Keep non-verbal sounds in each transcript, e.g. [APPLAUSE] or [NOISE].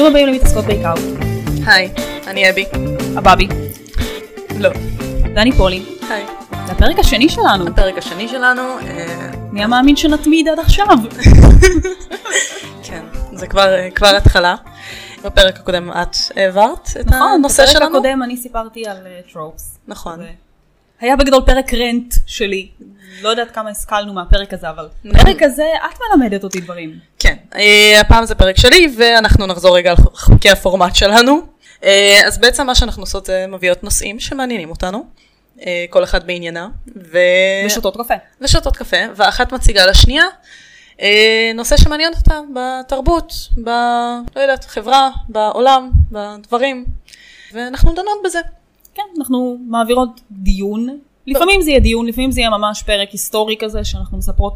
ברוכים הבאים למתעסקות בעיקר. היי, אני אבי. הבאבי. לא. דני פולי. היי. זה הפרק השני שלנו. הפרק השני שלנו, אה, מי המאמין שנתמיד עד עכשיו? [LAUGHS] כן, זה כבר, אה, כבר התחלה. בפרק הקודם את העברת את נכון, הנושא בפרק שלנו. הקודם אני סיפרתי על טרופס. נכון. היה בגדול פרק רנט שלי. לא יודעת כמה השכלנו מהפרק הזה, אבל נכון. פרק הזה את מלמדת אותי דברים. כן, אה, הפעם זה פרק שלי, ואנחנו נחזור רגע על חוקי הפורמט שלנו. אה, אז בעצם מה שאנחנו עושות זה מביאות נושאים שמעניינים אותנו, אה, כל אחד בעניינה, ו... ושותות קפה. ושותות קפה, ואחת מציגה לשנייה נושא שמעניין אותה בתרבות, ב... לא יודעת, חברה, בעולם, בדברים, ואנחנו דנות בזה. כן, אנחנו מעבירות דיון. לפעמים זה יהיה דיון, לפעמים זה יהיה ממש פרק היסטורי כזה, שאנחנו מספרות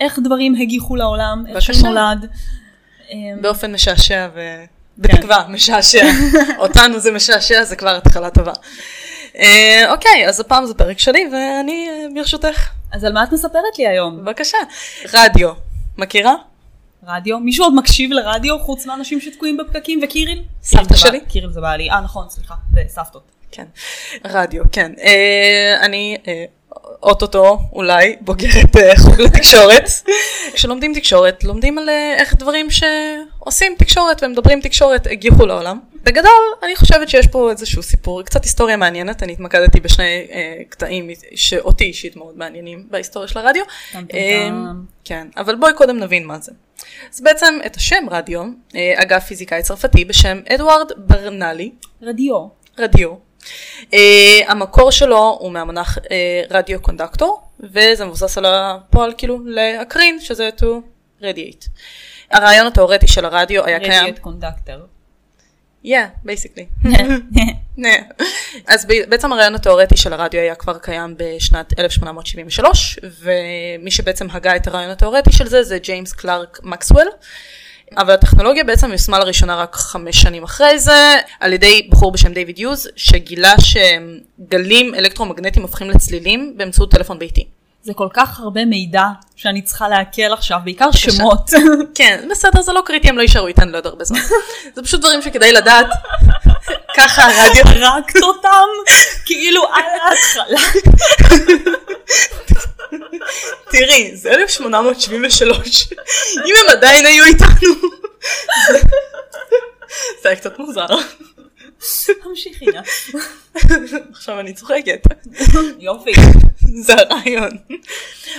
איך דברים הגיחו לעולם, איך בבקשה. שהוא נולד. אמ, באופן משעשע ובתקווה משעשע. [LAUGHS] אותנו זה משעשע, זה כבר התחלה טובה. אה, אוקיי, אז הפעם זה פרק שלי, ואני אה, ברשותך. אז על מה את מספרת לי היום? בבקשה. רדיו, מכירה? רדיו? מישהו עוד מקשיב לרדיו חוץ מאנשים שתקועים בפקקים וקיריל? סבתא שלי. קיריל זה בעלי. אה נכון, סליחה, זה סבתות. כן. רדיו, כן. אה, אני אה, אוטוטו, אולי, בוגרת אה, חוג לתקשורת. כשלומדים תקשורת, לומדים על אה, איך דברים שעושים תקשורת ומדברים תקשורת הגיחו לעולם. בגדול, אני חושבת שיש פה איזשהו סיפור, קצת היסטוריה מעניינת, אני התמקדתי בשני אה, קטעים שאותי אישית מאוד מעניינים בהיסטוריה של הרדיו. אה. כן, אבל בואי קודם נבין מה זה. אז בעצם את השם רדיו, אה, אגב פיזיקאי צרפתי בשם אדוארד ברנלי, רדיו. רדיו. Uh, המקור שלו הוא מהמונח uh, רדיו קונדקטור, וזה מבוסס על הפועל כאילו להקרין, שזה to radiate. הרעיון התאורטי של הרדיו היה קיים, רדיאט קונדקטר. yeah, basically. [LAUGHS] אז בעצם הרעיון התאורטי של הרדיו היה כבר קיים בשנת 1873, ומי שבעצם הגה את הרעיון התאורטי של זה זה ג'יימס קלארק מקסוול. אבל הטכנולוגיה בעצם יושמה לראשונה רק חמש שנים אחרי זה, על ידי בחור בשם דיוויד יוז, שגילה שגלים אלקטרומגנטיים הופכים לצלילים באמצעות טלפון ביתי. זה כל כך הרבה מידע שאני צריכה לעכל עכשיו, בעיקר בבקשה. שמות. [LAUGHS] כן, בסדר, זה לא קריטי, הם לא יישארו איתנו לעוד הרבה זמן. [LAUGHS] זה פשוט דברים שכדאי לדעת. ככה הרדיו... [LAUGHS] הרגת אותם, כאילו על ההתחלה. תראי, זה 1873. אם הם עדיין היו איתנו. זה היה קצת מוזר. תמשיכי נא. עכשיו אני צוחקת. יופי. זה הרעיון.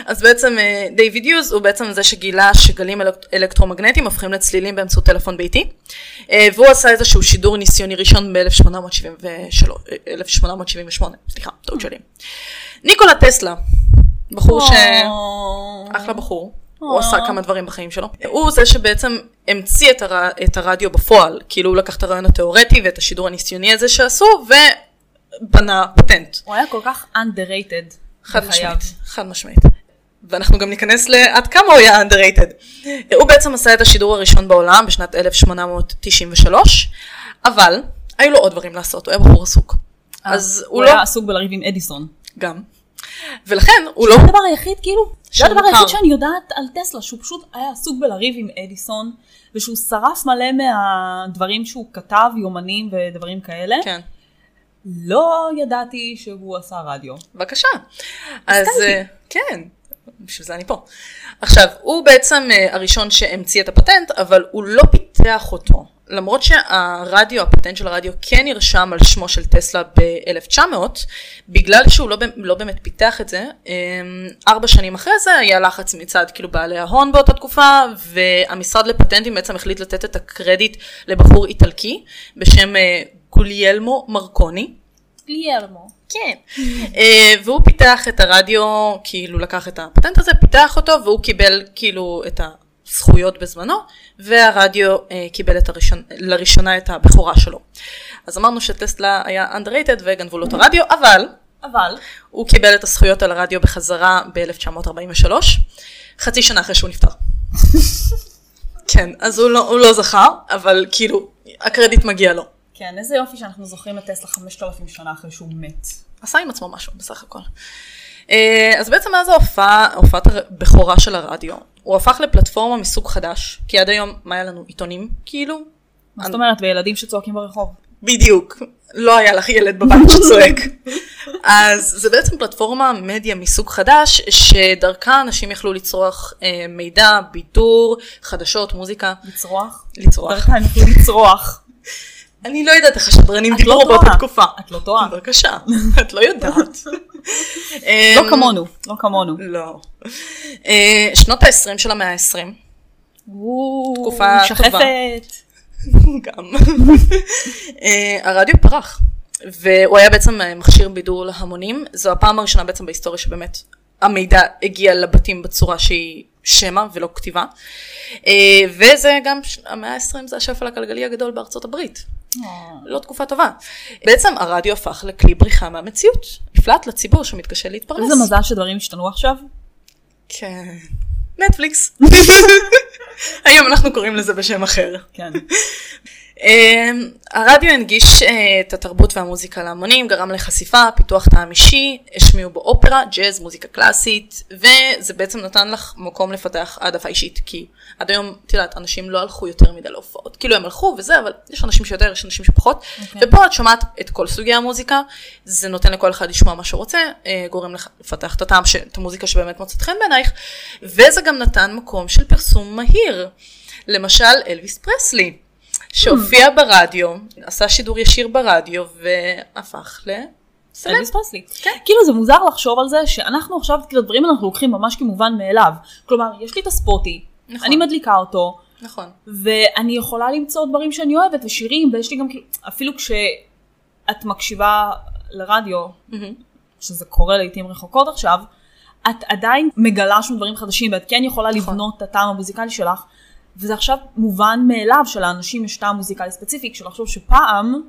אז בעצם אה, דיוויד יוז הוא בעצם זה שגילה שגלים אלק- אלקטרומגנטיים הופכים לצלילים באמצעות טלפון ביתי. אה, והוא עשה איזשהו שידור ניסיוני ראשון ב-1878, סליחה, טעות שלי. ניקולה טסלה, בחור ש... אחלה בחור. הוא עשה כמה דברים בחיים שלו. הוא זה שבעצם המציא את, הר... את הרדיו בפועל. כאילו הוא לקח את הרעיון התיאורטי ואת השידור הניסיוני הזה שעשו, ובנה פטנט. הוא היה כל כך underrated. חד בחייו. משמעית, חד משמעית. ואנחנו גם ניכנס לעד כמה הוא היה underrated. הוא בעצם עשה את השידור הראשון בעולם בשנת 1893, אבל היו לו עוד דברים לעשות, הוא היה בחור עסוק. אז הוא הוא לא, היה עסוק בלריב עם אדיסון. גם. ולכן הוא לא, זה הדבר היחיד, כאילו, זה הדבר. היחיד שאני יודעת על טסלה, שהוא פשוט היה עסוק בלריב עם אדיסון, ושהוא שרף מלא מהדברים שהוא כתב, יומנים ודברים כאלה. כן, לא ידעתי שהוא עשה רדיו. בבקשה. אז. אה, כן, בשביל זה אני פה. עכשיו, הוא בעצם אה, הראשון שהמציא את הפטנט, אבל הוא לא פיתח אותו. למרות שהרדיו, הפטנט של הרדיו כן נרשם על שמו של טסלה ב-1900, בגלל שהוא לא, לא באמת פיתח את זה, אה, ארבע שנים אחרי זה היה לחץ מצד כאילו בעלי ההון באותה תקופה, והמשרד לפטנטים בעצם החליט לתת את הקרדיט לבחור איטלקי בשם אה, גוליאלמו מרקוני. גליאלמו. כן. אה, והוא פיתח את הרדיו, כאילו לקח את הפטנט הזה, פיתח אותו, והוא קיבל כאילו את הזכויות בזמנו, והרדיו אה, קיבל את הראשון, לראשונה את הבכורה שלו. אז אמרנו שטסלה היה underrated וגנבו לו את הרדיו, אבל אבל, הוא קיבל את הזכויות על הרדיו בחזרה ב-1943, חצי שנה אחרי שהוא נפטר. [LAUGHS] כן, אז הוא לא, הוא לא זכר, אבל כאילו, הקרדיט מגיע לו. כן, איזה יופי שאנחנו זוכרים את טסלה 5,000 שנה אחרי שהוא מת. עשה עם עצמו משהו בסך הכל. אה, אז בעצם מאז ההופעה, הופעת הבכורה של הרדיו, הוא הפך לפלטפורמה מסוג חדש, כי עד היום, מה היה לנו? עיתונים? כאילו? מה זאת אומרת? וילדים שצועקים ברחוב. בדיוק. לא היה לך ילד בבית [LAUGHS] שצועק. אז זה בעצם פלטפורמה מדיה מסוג חדש, שדרכה אנשים יכלו לצרוך אה, מידע, בידור, חדשות, מוזיקה. לצרוח? לצרוח. דרכה הם יכלו לצרוח. [LAUGHS] אני לא יודעת איך השדרנים את דיברו לא באותה. תקופה. את לא טועה. בבקשה, [LAUGHS] את לא יודעת. [LAUGHS] לא אמ, כמונו, לא כמונו. לא. אה, שנות ה-20 של המאה ה-20, תקופה טובה. [LAUGHS] גם. אה, הרדיו פרח, והוא היה בעצם אה, מכשיר בידור להמונים. זו הפעם הראשונה בעצם בהיסטוריה שבאמת המידע הגיע לבתים בצורה שהיא שמע ולא כתיבה. וזה גם, המאה ה-20 זה השפל הכלכלי הגדול בארצות הברית. לא תקופה טובה. בעצם הרדיו הפך לכלי בריחה מהמציאות, נפלט לציבור שמתקשה להתפרנס. איזה מזל שדברים השתנו עכשיו. כן. נטפליקס. [LAUGHS] היום אנחנו קוראים לזה בשם אחר. כן. [LAUGHS] אמ, הרדיו הנגיש אה, את התרבות והמוזיקה להמונים, גרם לחשיפה, פיתוח טעם אישי, השמיעו בו אופרה, ג'אז, מוזיקה קלאסית, וזה בעצם נתן לך מקום לפתח העדפה אישית, כי עד היום, את יודעת, אנשים לא הלכו יותר מדי להופעות, כאילו הם הלכו וזה, אבל יש אנשים שיותר, יש אנשים שפחות, אוקיי. ופה את שומעת את כל סוגי המוזיקה, זה נותן לכל אחד לשמוע מה שהוא רוצה, אה, גורם לך לפתח את הטעם, את המוזיקה שבאמת מוצאת חן בעינייך, וזה גם נתן מקום של פרסום מהיר. למשל אלוויס פרסלי, שהופיע ברדיו, עשה שידור ישיר ברדיו והפך לסלב. אלוויס פרסלי. כן. כאילו זה מוזר לחשוב על זה שאנחנו עכשיו, כאילו דברים אנחנו לוקחים ממש כמובן מאליו. כלומר, יש לי את הספוטי, נכון. אני מדליקה אותו, נכון. ואני יכולה למצוא דברים שאני אוהבת ושירים, ויש לי גם כאילו, אפילו כשאת מקשיבה לרדיו, מהמם. שזה קורה לעיתים רחוקות עכשיו, את עדיין מגלה שם דברים חדשים, ואת כן יכולה נכון. לבנות את הטעם המוזיקלי שלך, וזה עכשיו מובן מאליו שלאנשים יש טעם מוזיקלי ספציפי, כשלחשוב שפעם,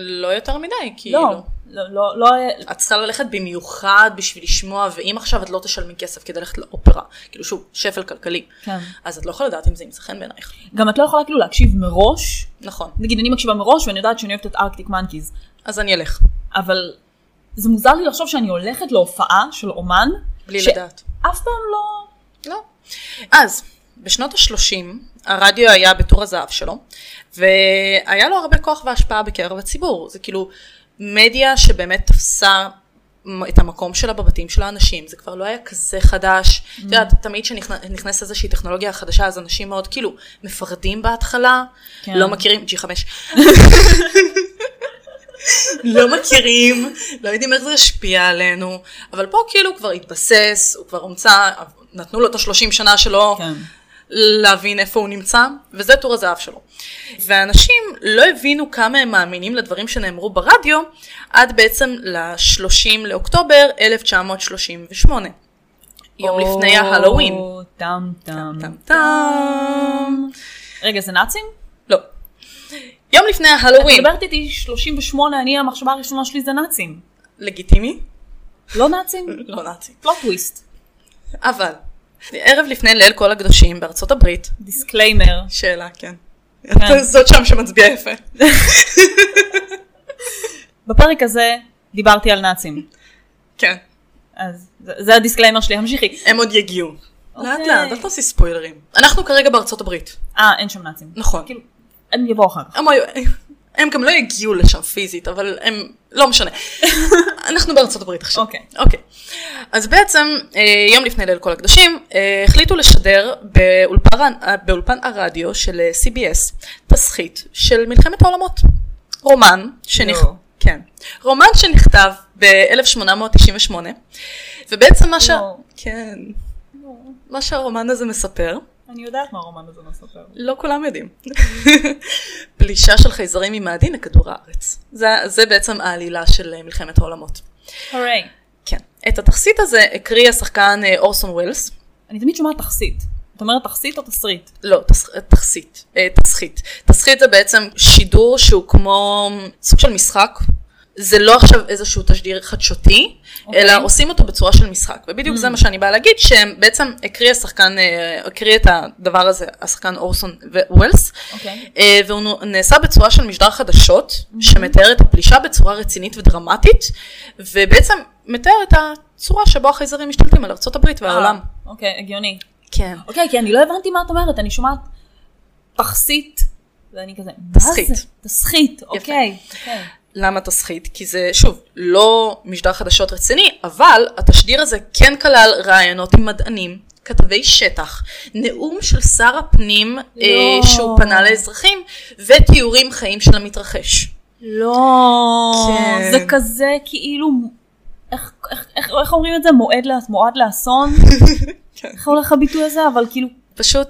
לא יותר מדי, כאילו. לא, לא, לא, לא, את צריכה ללכת במיוחד בשביל לשמוע, ואם עכשיו את לא תשלמי כסף כדי ללכת לאופרה, כאילו שוב, שפל כלכלי, כן. אז את לא יכולה לדעת אם זה ימצא חן בעינייך. גם את לא יכולה כאילו להקשיב מראש, נכון. נגיד אני מקשיבה מראש ואני יודעת שאני אוהבת את ארקטיק מנקיז, אז אני אלך, אבל זה מוזר לי לחשוב שאני הולכת להופעה של אומן, בלי ש- לדעת. אף פעם לא... לא. אז, בשנות ה-30, הרדיו היה בתור הזהב שלו, והיה לו הרבה כוח והשפעה בקרב הציבור. זה כאילו מדיה שבאמת תפסה את המקום שלה בבתים של האנשים, זה כבר לא היה כזה חדש. את יודעת, תמיד כשנכנסת איזושהי טכנולוגיה חדשה, אז אנשים מאוד כאילו מפרדים בהתחלה, כן. לא מכירים, G5. [LAUGHS] לא מכירים, לא יודעים איך זה השפיע עלינו, אבל פה כאילו כבר התבסס, הוא כבר הומצא, נתנו לו את השלושים שנה שלו כן. להבין איפה הוא נמצא, וזה טור הזהב שלו. ואנשים לא הבינו כמה הם מאמינים לדברים שנאמרו ברדיו, עד בעצם ל-30 לאוקטובר 1938. יום לפני ההלואוין. או, טם טם. טם טם. רגע, זה נאצים? לא. יום לפני את ההלואוין. מדברת איתי 38, אני המחשבה הראשונה שלי זה נאצים. לגיטימי? לא נאצים? [LAUGHS] לא נאצי. plot twist. אבל, ערב לפני ליל כל הקדושים בארצות הברית, disclaimer. שאלה, כן. כן. זאת שם שמצביעה יפה. [LAUGHS] בפרק הזה דיברתי על נאצים. כן. אז זה- זה ה disclaimer שלי, המשיכי. הם עוד יגיעו. אוקיי. לאט לאט, אל תעשי ספוילרים. אנחנו כרגע בארצות הברית. אה, אין שם נאצים. נכון. כאילו, הם יבואו אחר כך. הם גם לא יגיעו לשם פיזית, אבל הם, לא משנה. [LAUGHS] אנחנו בארצות הברית עכשיו. אוקיי. אוקיי. אז בעצם, אה, יום לפני ליל כל הקדושים, אה, החליטו לשדר באולפן, אה, באולפן הרדיו של CBS תסחית של מלחמת העולמות. רומן, שנכ... לא. כן. רומן שנכתב ב-1898, ובעצם מה ש... לא. כן. מה שהרומן הזה מספר, אני יודעת מה הרומן הזה מספר. לא כולם יודעים. [LAUGHS] פלישה של חייזרים ממאדים לכדור הארץ. זה, זה בעצם העלילה של אה, מלחמת העולמות. הוריי. כן. את התכסית הזה הקריא השחקן אה, אורסון ווילס. אני תמיד שומעת תכסית. את אומרת תכסית או תסריט? לא, תס, תכסית. אה, תסחית. תסחית זה בעצם שידור שהוא כמו סוג של משחק. זה לא עכשיו איזשהו תשדיר חדשותי, אוקיי. אלא עושים אותו בצורה של משחק. ובדיוק זה מה שאני באה להגיד, שבעצם הקריא השחקן, אה, הקריא את הדבר הזה, השחקן אורסון ווילס. אוקיי. אה, והוא נעשה בצורה של משדר חדשות, שמתאר את הפלישה בצורה רצינית ודרמטית, ובעצם מתאר את הצורה שבו החייזרים משתלטים על ארצות הברית והעולם. אה, אוקיי, הגיוני. כן. אוקיי, כי אני לא הבנתי מה את אומרת, אני שומעת תכסית ואני כזה, מה תסחית. זה? תסחית, אוקיי. אוקיי. למה תסחית? כי זה, שוב, לא משדר חדשות רציני, אבל התשדיר הזה כן כלל ראיונות עם מדענים, כתבי שטח, נאום של שר הפנים לא. אה, שהוא פנה לאזרחים, ותיאורים חיים של המתרחש. לא, כן. זה כזה כאילו, איך, איך, איך, איך אומרים את זה? מועד, לה- מועד לאסון? [LAUGHS] כן. איך הולך הביטוי הזה? אבל כאילו, פשוט,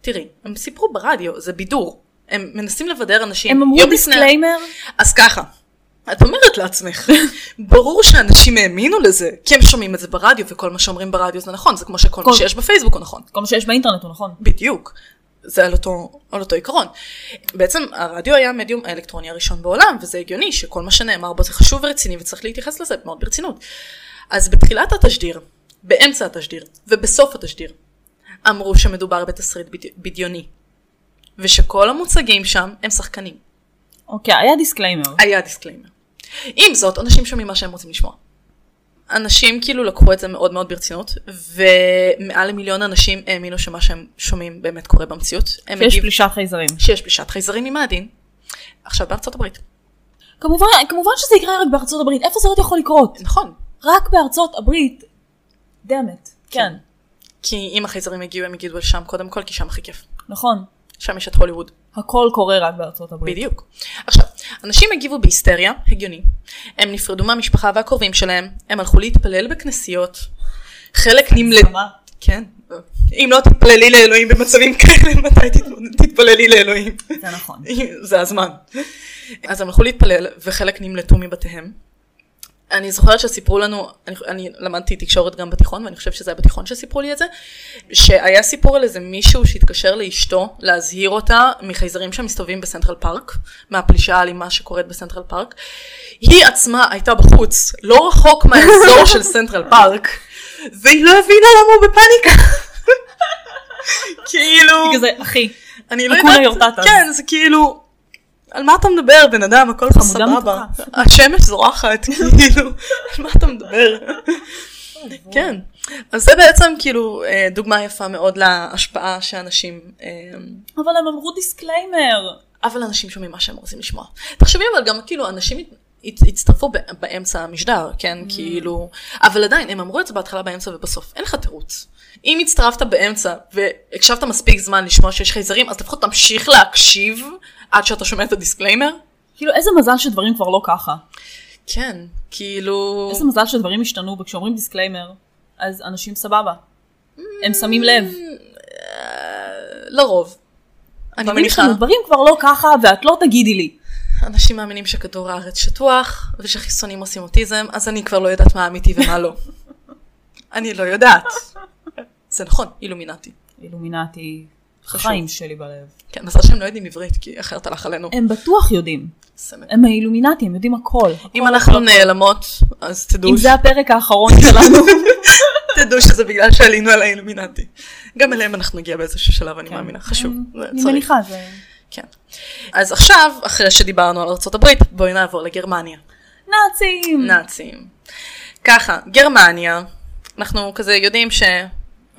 תראי, הם סיפרו ברדיו, זה בידור. הם מנסים לבדר אנשים. הם אמרו לפני- disclaimer, אז ככה, את אומרת לעצמך, ברור שאנשים האמינו לזה, כי הם שומעים את זה ברדיו, וכל מה שאומרים ברדיו זה נכון, זה כמו שכל כל- מה שיש בפייסבוק הוא נכון. כל מה שיש באינטרנט הוא נכון. בדיוק. זה על אותו, על אותו עיקרון. בעצם הרדיו היה המדיום האלקטרוני הראשון בעולם, וזה הגיוני שכל מה שנאמר בו זה חשוב ורציני וצריך להתייחס לזה מאוד ברצינות. אז בתחילת התשדיר, באמצע התשדיר ובסוף התשדיר, אמרו שמדובר בתסריט בדי- בדיוני, ושכל המוצגים שם הם שחקנים. אוקיי, היה disclaimer. היה disclaimer. עם זאת, אנשים שומעים מה שהם רוצים לשמוע. אנשים כאילו לקחו את זה מאוד מאוד ברצינות, ומעל למיליון אנשים האמינו שמה שהם שומעים באמת קורה במציאות. שיש הגיב- פלישת חייזרים. שיש פלישת חייזרים ממאדים. עכשיו בארצות הברית. כמובן, כמובן שזה יקרה רק בארצות הברית. איפה זה עוד יכול לקרות? נכון. רק בארצות הברית. דמת. כן, כי אם החייזרים הגיעו, הם הגיעו לשם קודם כל, כי שם הכי כיף. נכון. שם יש את הוליווד. הכל קורה רק בארצות הברית. בדיוק. עכשיו, אנשים הגיבו בהיסטריה, הגיוני. הם נפרדו מהמשפחה והקרובים שלהם, הם הלכו להתפלל בכנסיות. חלק נמלט... כן. אם לא תתפללי לאלוהים במצבים כאלה, [LAUGHS] מתי תת- תתפללי לאלוהים? זה נכון. [LAUGHS] זה הזמן. אז הם הלכו להתפלל, וחלק נמלטו מבתיהם. אני זוכרת שסיפרו לנו, אני, אני למדתי תקשורת גם בתיכון, ואני חושבת שזה היה בתיכון שסיפרו לי את זה, שהיה סיפור על איזה מישהו שהתקשר לאשתו להזהיר אותה מחייזרים שמסתובבים בסנטרל פארק, מהפלישה האלימה שקורית בסנטרל פארק. היא עצמה הייתה בחוץ, לא רחוק מהאזור של סנטרל פארק, והיא לא הבינה למה הוא בפאניקה. [LAUGHS] כאילו... כזה, אחי, אני לא יודעת, יורטטה. כן, זה כאילו, על מה אתה מדבר בן אדם, הכל פה סבבה. השמש זורחת, [LAUGHS] כאילו, על מה אתה מדבר? [LAUGHS] כן, אז זה בעצם כאילו אה, דוגמה יפה מאוד להשפעה שאנשים, אה, אבל הם אמרו disclaimer. אבל אנשים שומעים מה שהם רוצים לשמוע. תחשבי אבל גם כאילו אנשים הצטרפו באמצע המשדר, כן, כאילו, אבל עדיין, הם אמרו את זה בהתחלה, באמצע ובסוף, אין לך תירוץ. אם הצטרפת באמצע והקשבת מספיק זמן לשמוע שיש חייזרים, אז לפחות תמשיך להקשיב עד שאתה שומע את ה disclaimer. כאילו, איזה מזל שדברים כבר לא ככה. כן, כאילו... איזה מזל שדברים השתנו, וכשאומרים disclaimer, אז אנשים סבבה. הם שמים לב. לרוב. אני דברים מניחה, דברים כבר לא ככה, ואת לא תגידי לי. אנשים מאמינים שכדור הארץ שטוח, ושחיסונים עושים אוטיזם, אז אני כבר לא יודעת מה אמיתי ומה לא. [LAUGHS] אני לא יודעת. זה נכון, אילומינטי. אילומינטי. חיים שלי בלב. כן, מזל שהם לא יודעים עברית, כי אחרת הלך עלינו. הם בטוח יודעים. הם האילומינטי, הם יודעים הכל. אם אנחנו. נעלמות, אז תדעו, אם זה הפרק האחרון [LAUGHS] שלנו. תדעו שזה בגלל שעלינו על האילומינטי. גם אליהם אנחנו נגיע באיזשהו שלב, אני מאמינה, חשוב. אני. מניחה, זה... כן. אז עכשיו, אחרי שדיברנו על ארה"ב, בואי נעבור לגרמניה. נאצים! נאצים. ככה, גרמניה, אנחנו כזה יודעים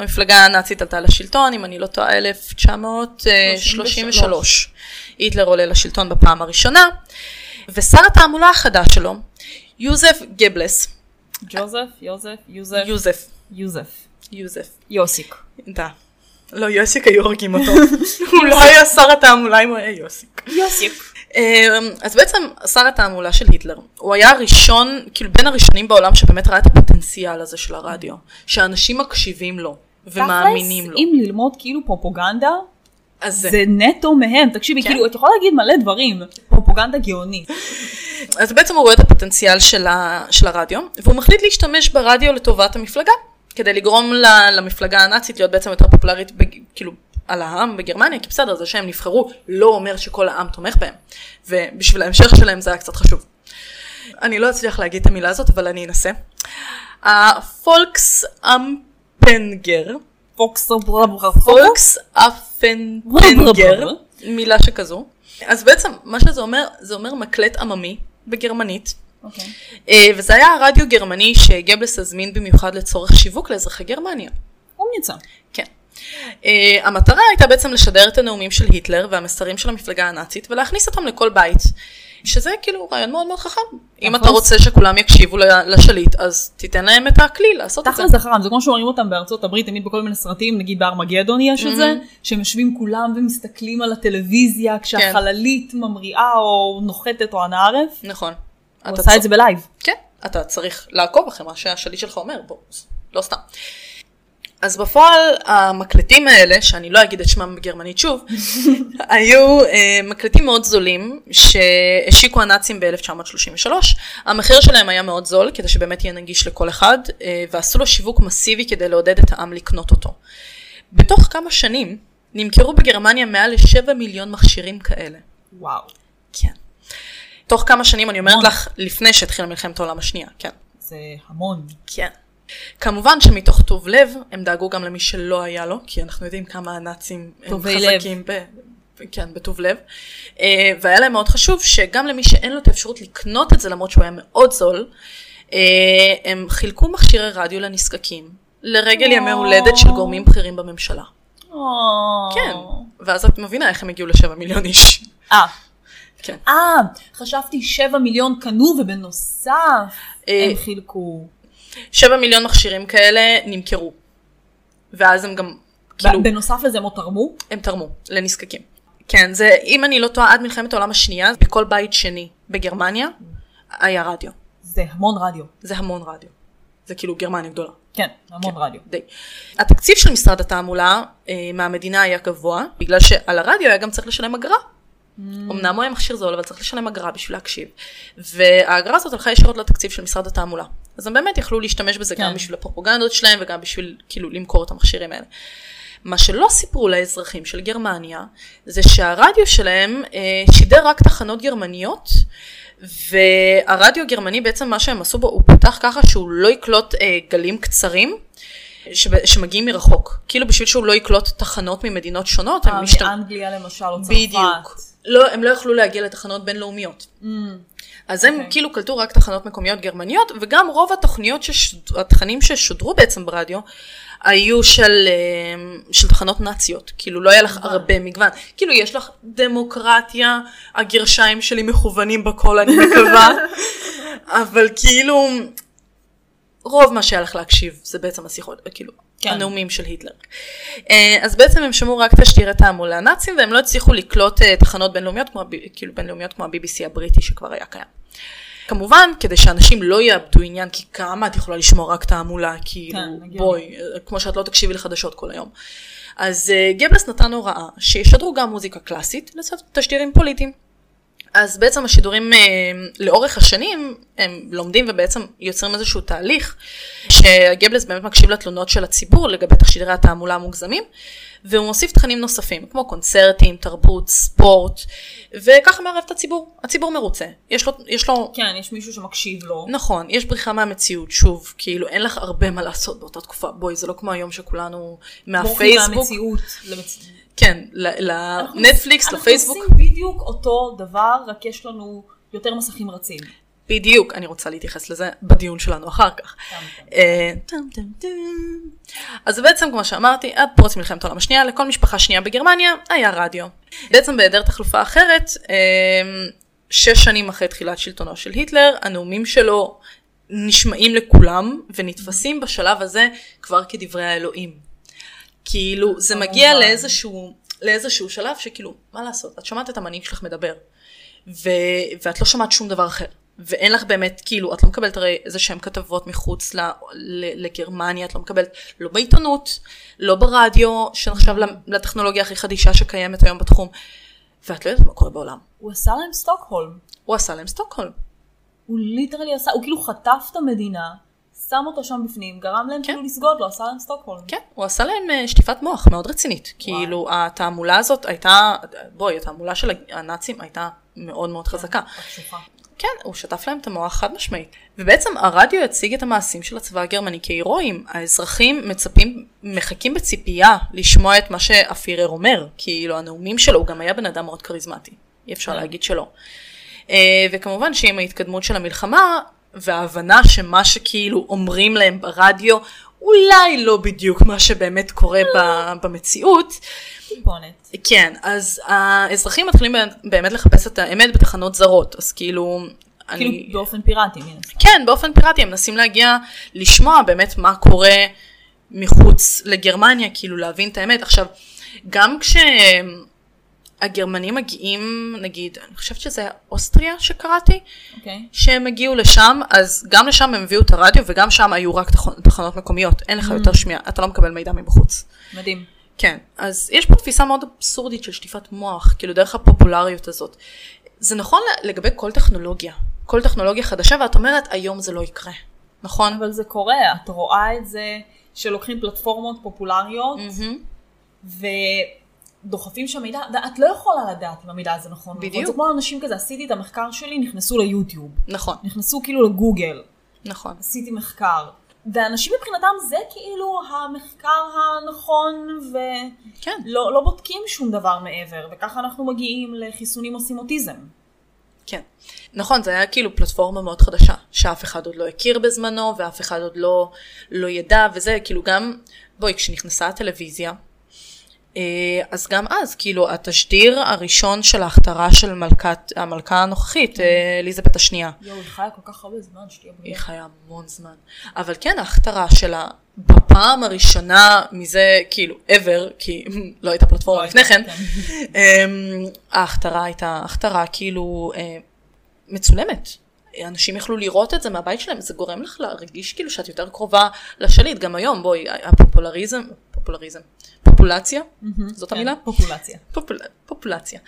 שהמפלגה הנאצית עלתה לשלטון, אם אני לא טועה, 1933. היטלר עולה לשלטון בפעם הראשונה, ושר התעמולה החדש שלו, יוזף גבלס, ג'וזף, יוזף, יוזף, יוזף, יוזף. יוזף, יוסיק. דה. לא, יוסיק היו הורגים אותו. [LAUGHS] הוא לא היה שר התעמולה אם הוא היה יוסיק. יוסיק. אמ, אז בעצם שר התעמולה של היטלר, הוא היה הראשון, כאילו בין הראשונים בעולם שבאמת ראה את הפוטנציאל הזה של הרדיו, שאנשים מקשיבים לו ומאמינים לו. אם ללמוד כאילו פרופוגנדה, אז זה. זה נטו מהם. תקשיבי, כן. כאילו, את יכולה להגיד מלא דברים. פרופוגנדה גאונית. אז בעצם הוא רואה את הפוטנציאל של, ה, של הרדיו, והוא מחליט להשתמש ברדיו לטובת המפלגה, כדי לגרום ל, למפלגה הנאצית להיות בעצם יותר פופולרית, בג, כאילו, על העם בגרמניה, כי בסדר, זה שהם נבחרו לא אומר שכל העם תומך בהם, ובשביל ההמשך שלהם זה היה קצת חשוב. אני לא אצליח להגיד את המילה הזאת, אבל אני אנסה. הפולקס אמפנגר, פוקס ברברר פולקס אפנגר, מילה שכזו. אז בעצם מה שזה אומר, זה אומר מקלט עממי בגרמנית, אוקיי. אה, וזה היה רדיו גרמני שגבלס הזמין במיוחד לצורך שיווק לאזרחי גרמניה. אומניצה. כן. Uh, המטרה הייתה בעצם לשדר את הנאומים של היטלר והמסרים של המפלגה הנאצית ולהכניס אותם לכל בית. שזה כאילו רעיון מאוד מאוד חכם. אם אתה רוצה שכולם יקשיבו לשליט, אז תיתן להם את הכלי לעשות את זה. תכל'ס זה זה כמו שאומרים אותם בארצות הברית, תמיד בכל מיני סרטים, נגיד בארמגדון יש את זה, שהם יושבים כולם ומסתכלים על הטלוויזיה כשהחללית ממריאה או נוחתת או הנערף. נכון. הוא עשה את זה בלייב. כן, אתה צריך לעקוב אחרי מה שהשליט שלך אומר, בוא, לא סתם. אז בפועל המקלטים האלה, שאני לא אגיד את שמם בגרמנית שוב, [LAUGHS] היו אה, מקלטים מאוד זולים שהשיקו הנאצים ב-1933. המחיר שלהם היה מאוד זול, כדי שבאמת יהיה נגיש לכל אחד, אה, ועשו לו שיווק מסיבי כדי לעודד את העם לקנות אותו. בתוך כמה שנים נמכרו בגרמניה מעל ל-7 מיליון מכשירים כאלה. וואו. כן. תוך כמה שנים, אני אומרת לך, לפני שהתחילה מלחמת העולם השנייה, כן. זה המון. כן. כמובן שמתוך טוב לב, הם דאגו גם למי שלא היה לו, כי אנחנו יודעים כמה הנאצים הם חזקים ב... כן, בטוב לב. אה, והיה להם מאוד חשוב שגם למי שאין לו את האפשרות לקנות את זה, למרות שהוא היה מאוד זול, אה, הם חילקו מכשירי רדיו לנזקקים, לרגל ימי הולדת של גורמים בכירים בממשלה. כן, ואז את מבינה איך הם הגיעו לשבע מיליון איש. אה. כן. אה, חשבתי שבע מיליון קנו ובנוסף אה, הם חילקו. שבע מיליון מכשירים כאלה נמכרו. ואז הם גם, כאילו... בנוסף לזה הם עוד תרמו? הם תרמו, לנזקקים. כן, זה, אם אני לא טועה, עד מלחמת העולם השנייה, בכל בית שני בגרמניה, היה רדיו. זה המון רדיו. זה המון רדיו. זה כאילו גרמניה גדולה. כן, המון כן, רדיו. די. התקציב של משרד התעמולה אה, מהמדינה היה גבוה, בגלל שעל הרדיו היה גם צריך לשלם אגרה. Mm. אמנם הוא היה מכשיר זול, אבל צריך לשלם אגרה בשביל להקשיב. והאגרה הזאת הלכה ישירות לתקציב של משרד התעמולה. אז הם באמת יכלו להשתמש בזה כן. גם בשביל הפרופוגנדות שלהם וגם בשביל כאילו למכור את המכשירים האלה. מה שלא סיפרו לאזרחים של גרמניה, זה שהרדיו שלהם אה, שידר רק תחנות גרמניות, והרדיו הגרמני בעצם מה שהם עשו בו, הוא פותח ככה שהוא לא יקלוט אה, גלים קצרים. שמגיעים מרחוק, כאילו בשביל שהוא לא יקלוט תחנות ממדינות שונות. אה, משת... מאנגליה למשל או צרפת. בדיוק. לא, הם לא יכלו להגיע לתחנות בינלאומיות. Mm. אז הם okay. אוקיי. כאילו קלטו רק תחנות מקומיות גרמניות, וגם רוב התוכניות, ששוד... התכנים ששודרו בעצם ברדיו, היו של, אה, של תחנות נאציות, כאילו לא היה לך הרבה מגוון, כאילו יש לך דמוקרטיה, הגרשיים שלי מכוונים בכל אני מקווה, [LAUGHS] אבל כאילו רוב מה שהיה לך להקשיב זה בעצם השיחות, כאילו כן. הנאומים של היטלר. אה, אז בעצם הם שמעו רק תשדירי תעמולה נאצים והם לא הצליחו לקלוט אה, תחנות בינלאומיות כמו, כאילו בינלאומיות כמו ה-BBC הבריטי שכבר היה קיים. כמובן, כדי שאנשים לא יאבדו עניין, כי כמה את יכולה לשמוע רק תעמולה, כאילו, כן, בואי, כמו שאת לא תקשיבי לחדשות כל היום. אז גבלס נתן הוראה שישדרו גם מוזיקה קלאסית לצד תשדירים פוליטיים. אז בעצם השידורים uh, לאורך השנים הם לומדים ובעצם יוצרים איזשהו תהליך שגבלס באמת מקשיב לתלונות של הציבור לגבי תשדירי התעמולה המוגזמים והוא מוסיף תכנים נוספים, כמו קונצרטים, תרבות, ספורט, וככה מערב את הציבור. הציבור מרוצה. יש לו, יש לו... כן, יש מישהו שמקשיב לו. נכון, יש בריחה מהמציאות, שוב, כאילו אין לך הרבה מה לעשות באותה תקופה. בואי, זה לא כמו היום שכולנו מהפייסבוק. מהמציאות. למצ... כן, לנטפליקס, לפייסבוק. אנחנו עושים בדיוק אותו דבר, רק יש לנו יותר מסכים רצים. בדיוק, אני רוצה להתייחס לזה בדיון שלנו אחר כך. אה, אז בעצם, כמו שאמרתי, עד פרוץ מלחמת העולם השנייה, לכל משפחה שנייה בגרמניה היה רדיו. בעצם בהיעדר תחלופה אחרת, אה, שש שנים אחרי תחילת שלטונו של היטלר, הנאומים שלו נשמעים לכולם ונתפסים בשלב הזה כבר כדברי האלוהים. כאילו, זה מגיע לאיזשהו, לאיזשהו שלב שכאילו, מה לעשות, את שומעת את המנהיג שלך מדבר, ו- ואת לא שומעת שום דבר אחר. ואין לך באמת, כאילו, את לא מקבלת הרי איזה שהן כתבות מחוץ ל, ל, לגרמניה, את לא מקבלת לא בעיתונות, לא ברדיו, שנחשב לטכנולוגיה הכי חדישה שקיימת היום בתחום, ואת לא יודעת מה קורה בעולם. הוא עשה להם סטוקהולם. הוא עשה להם סטוקהולם. הוא ליטרלי עשה, הוא כאילו חטף את המדינה, שם אותו שם בפנים, גרם להם כן. כאילו לסגוד לו, עשה להם סטוקהולם. כן, הוא עשה להם uh, שטיפת מוח מאוד רצינית. וואו. כאילו, התעמולה הזאת הייתה, בואי, התעמולה של הנאצים הייתה מאוד מאוד כן, חזקה. כן, הוא שטף להם את המוח חד משמעית. ובעצם הרדיו הציג את המעשים של הצבא הגרמני כהירואיים. האזרחים מצפים, מחכים בציפייה לשמוע את מה שהפירר אומר. כאילו הנאומים שלו, הוא גם היה בן אדם מאוד כריזמטי. אי אפשר כן. להגיד שלא. אה, וכמובן שעם ההתקדמות של המלחמה, וההבנה שמה שכאילו אומרים להם ברדיו אולי לא בדיוק מה שבאמת קורה ב- במציאות. טיפונת. כן, אז האזרחים מתחילים באמת לחפש את האמת בתחנות זרות, אז כאילו... כאילו אני... באופן פיראטי, מן הסתם. כן, באופן פיראטי, הם מנסים להגיע, לשמוע באמת מה קורה מחוץ לגרמניה, כאילו להבין את האמת. עכשיו, גם כשהגרמנים מגיעים, נגיד, אני חושבת שזה אוסטריה שקראתי, אוקיי. שהם הגיעו לשם, אז גם לשם הם הביאו את הרדיו, וגם שם היו רק תח- תחנות מקומיות, אין לך יותר שמיעה, אתה לא מקבל מידע מבחוץ. מדהים. כן, אז יש פה תפיסה מאוד אבסורדית של שטיפת מוח, כאילו דרך הפופולריות הזאת. זה נכון לגבי כל טכנולוגיה, כל טכנולוגיה חדשה, ואת אומרת, היום זה לא יקרה, נכון? אבל זה קורה, את רואה את זה שלוקחים פלטפורמות פופולריות מהמם. ודוחפים שם מידע, ואת לא יכולה לדעת אם המידע הזה נכון. נכון? בדיוק. זה כמו אנשים כזה, עשיתי את המחקר שלי, נכנסו ליוטיוב, נכון, נכנסו כאילו לגוגל, נכון. עשיתי מחקר. ואנשים מבחינתם זה כאילו המחקר הנכון כן, ולא לא בודקים שום דבר מעבר, וככה אנחנו מגיעים לחיסונים עושים אוטיזם. כן. נכון, זה היה כאילו פלטפורמה מאוד חדשה, שאף אחד עוד לא הכיר בזמנו, ואף אחד עוד לא, לא ידע, וזה כאילו גם, בואי, כשנכנסה הטלוויזיה, אז גם אז, כאילו, התשדיר הראשון של ההכתרה של מלכת, המלכה הנוכחית, אה, אליזבת השנייה, יואו, היא חיה כל כך הרבה זמן, שתהיה היא בריאה. חיה המון זמן. אבל כן, ההכתרה שלה, בפעם הראשונה מזה, כאילו, ever, כי [LAUGHS] לא הייתה פלטפורמה לא לפני הייתה, כן, [LAUGHS] אמ, ההכתרה הייתה הכתרה כאילו אה, מצולמת. אנשים יכלו לראות את זה מהבית שלהם, זה גורם לך להרגיש כאילו שאת יותר קרובה לשליט. גם היום, בואי, הפופולריזם, פופולריזם, פופולציה, זאת כן, המילה? פופולציה. פופול... פופולציה